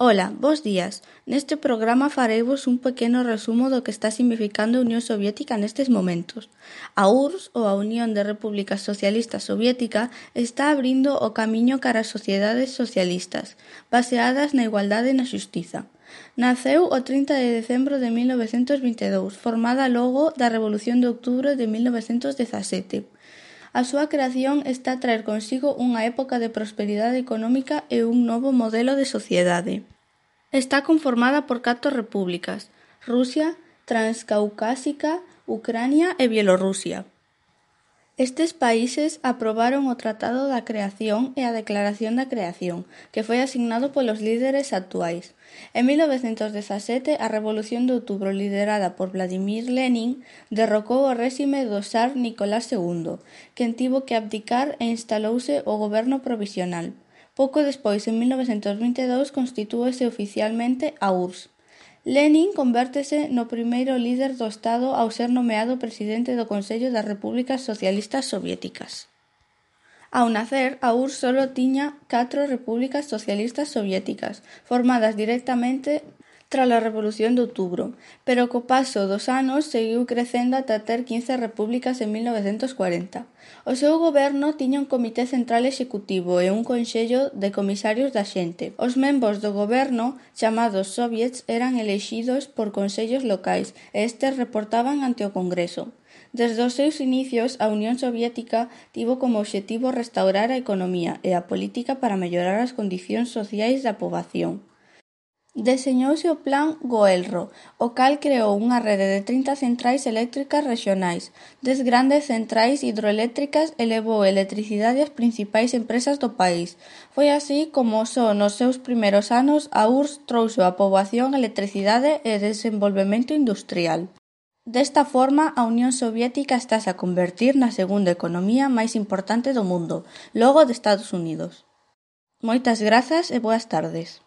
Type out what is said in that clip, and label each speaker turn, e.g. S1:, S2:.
S1: Ola, bos días. Neste programa fareivos un pequeno resumo do que está significando a Unión Soviética nestes momentos. A URSS ou a Unión de Repúblicas Socialistas Soviética está abrindo o camiño cara as sociedades socialistas, baseadas na igualdade e na xustiza. Naceu o 30 de decembro de 1922, formada logo da Revolución de Outubro de 1917. A súa creación está a traer consigo unha época de prosperidade económica e un novo modelo de sociedade. Está conformada por catro repúblicas: Rusia, Transcaucásica, Ucrania e Bielorrusia. Estes países aprobaron o Tratado da Creación e a Declaración da Creación, que foi asignado polos líderes actuais. En 1917, a Revolución de Outubro liderada por Vladimir Lenin derrocou o réxime do zar Nicolás II, quen tivo que abdicar e instalouse o goberno provisional. Pouco despois, en 1922, constitúese oficialmente a URSS. Lenin convértese no primeiro líder do Estado ao ser nomeado presidente do Consello das Repúblicas Socialistas Soviéticas. Ao nacer, a URSS só tiña catro repúblicas socialistas soviéticas, formadas directamente tras a Revolución de Outubro, pero co paso dos anos seguiu crecendo ata ter 15 repúblicas en 1940. O seu goberno tiña un comité central executivo e un consello de comisarios da xente. Os membros do goberno, chamados soviets, eran elexidos por consellos locais e estes reportaban ante o Congreso. Desde os seus inicios, a Unión Soviética tivo como obxectivo restaurar a economía e a política para mellorar as condicións sociais da poboación. Deseñouse o Plan Goelro, o cal creou unha rede de trinta centrais eléctricas rexionais, dez grandes centrais hidroeléctricas e levou a electricidade ás principais empresas do país. Foi así como só nos seus primeiros anos a URSS trouxo á poboación electricidade e desenvolvemento industrial. Desta forma, a Unión Soviética estáse a convertir na segunda economía máis importante do mundo, logo de Estados Unidos. Moitas grazas e boas tardes.